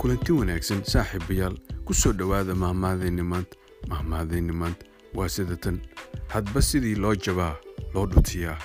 kulanti wanaagsan saaxiibayaal ku soo dhowaada mahmaadeenni maanta mahmaadeenni maanta. Waa sida tan hadba sidii loo jabaa loo dhutiyaa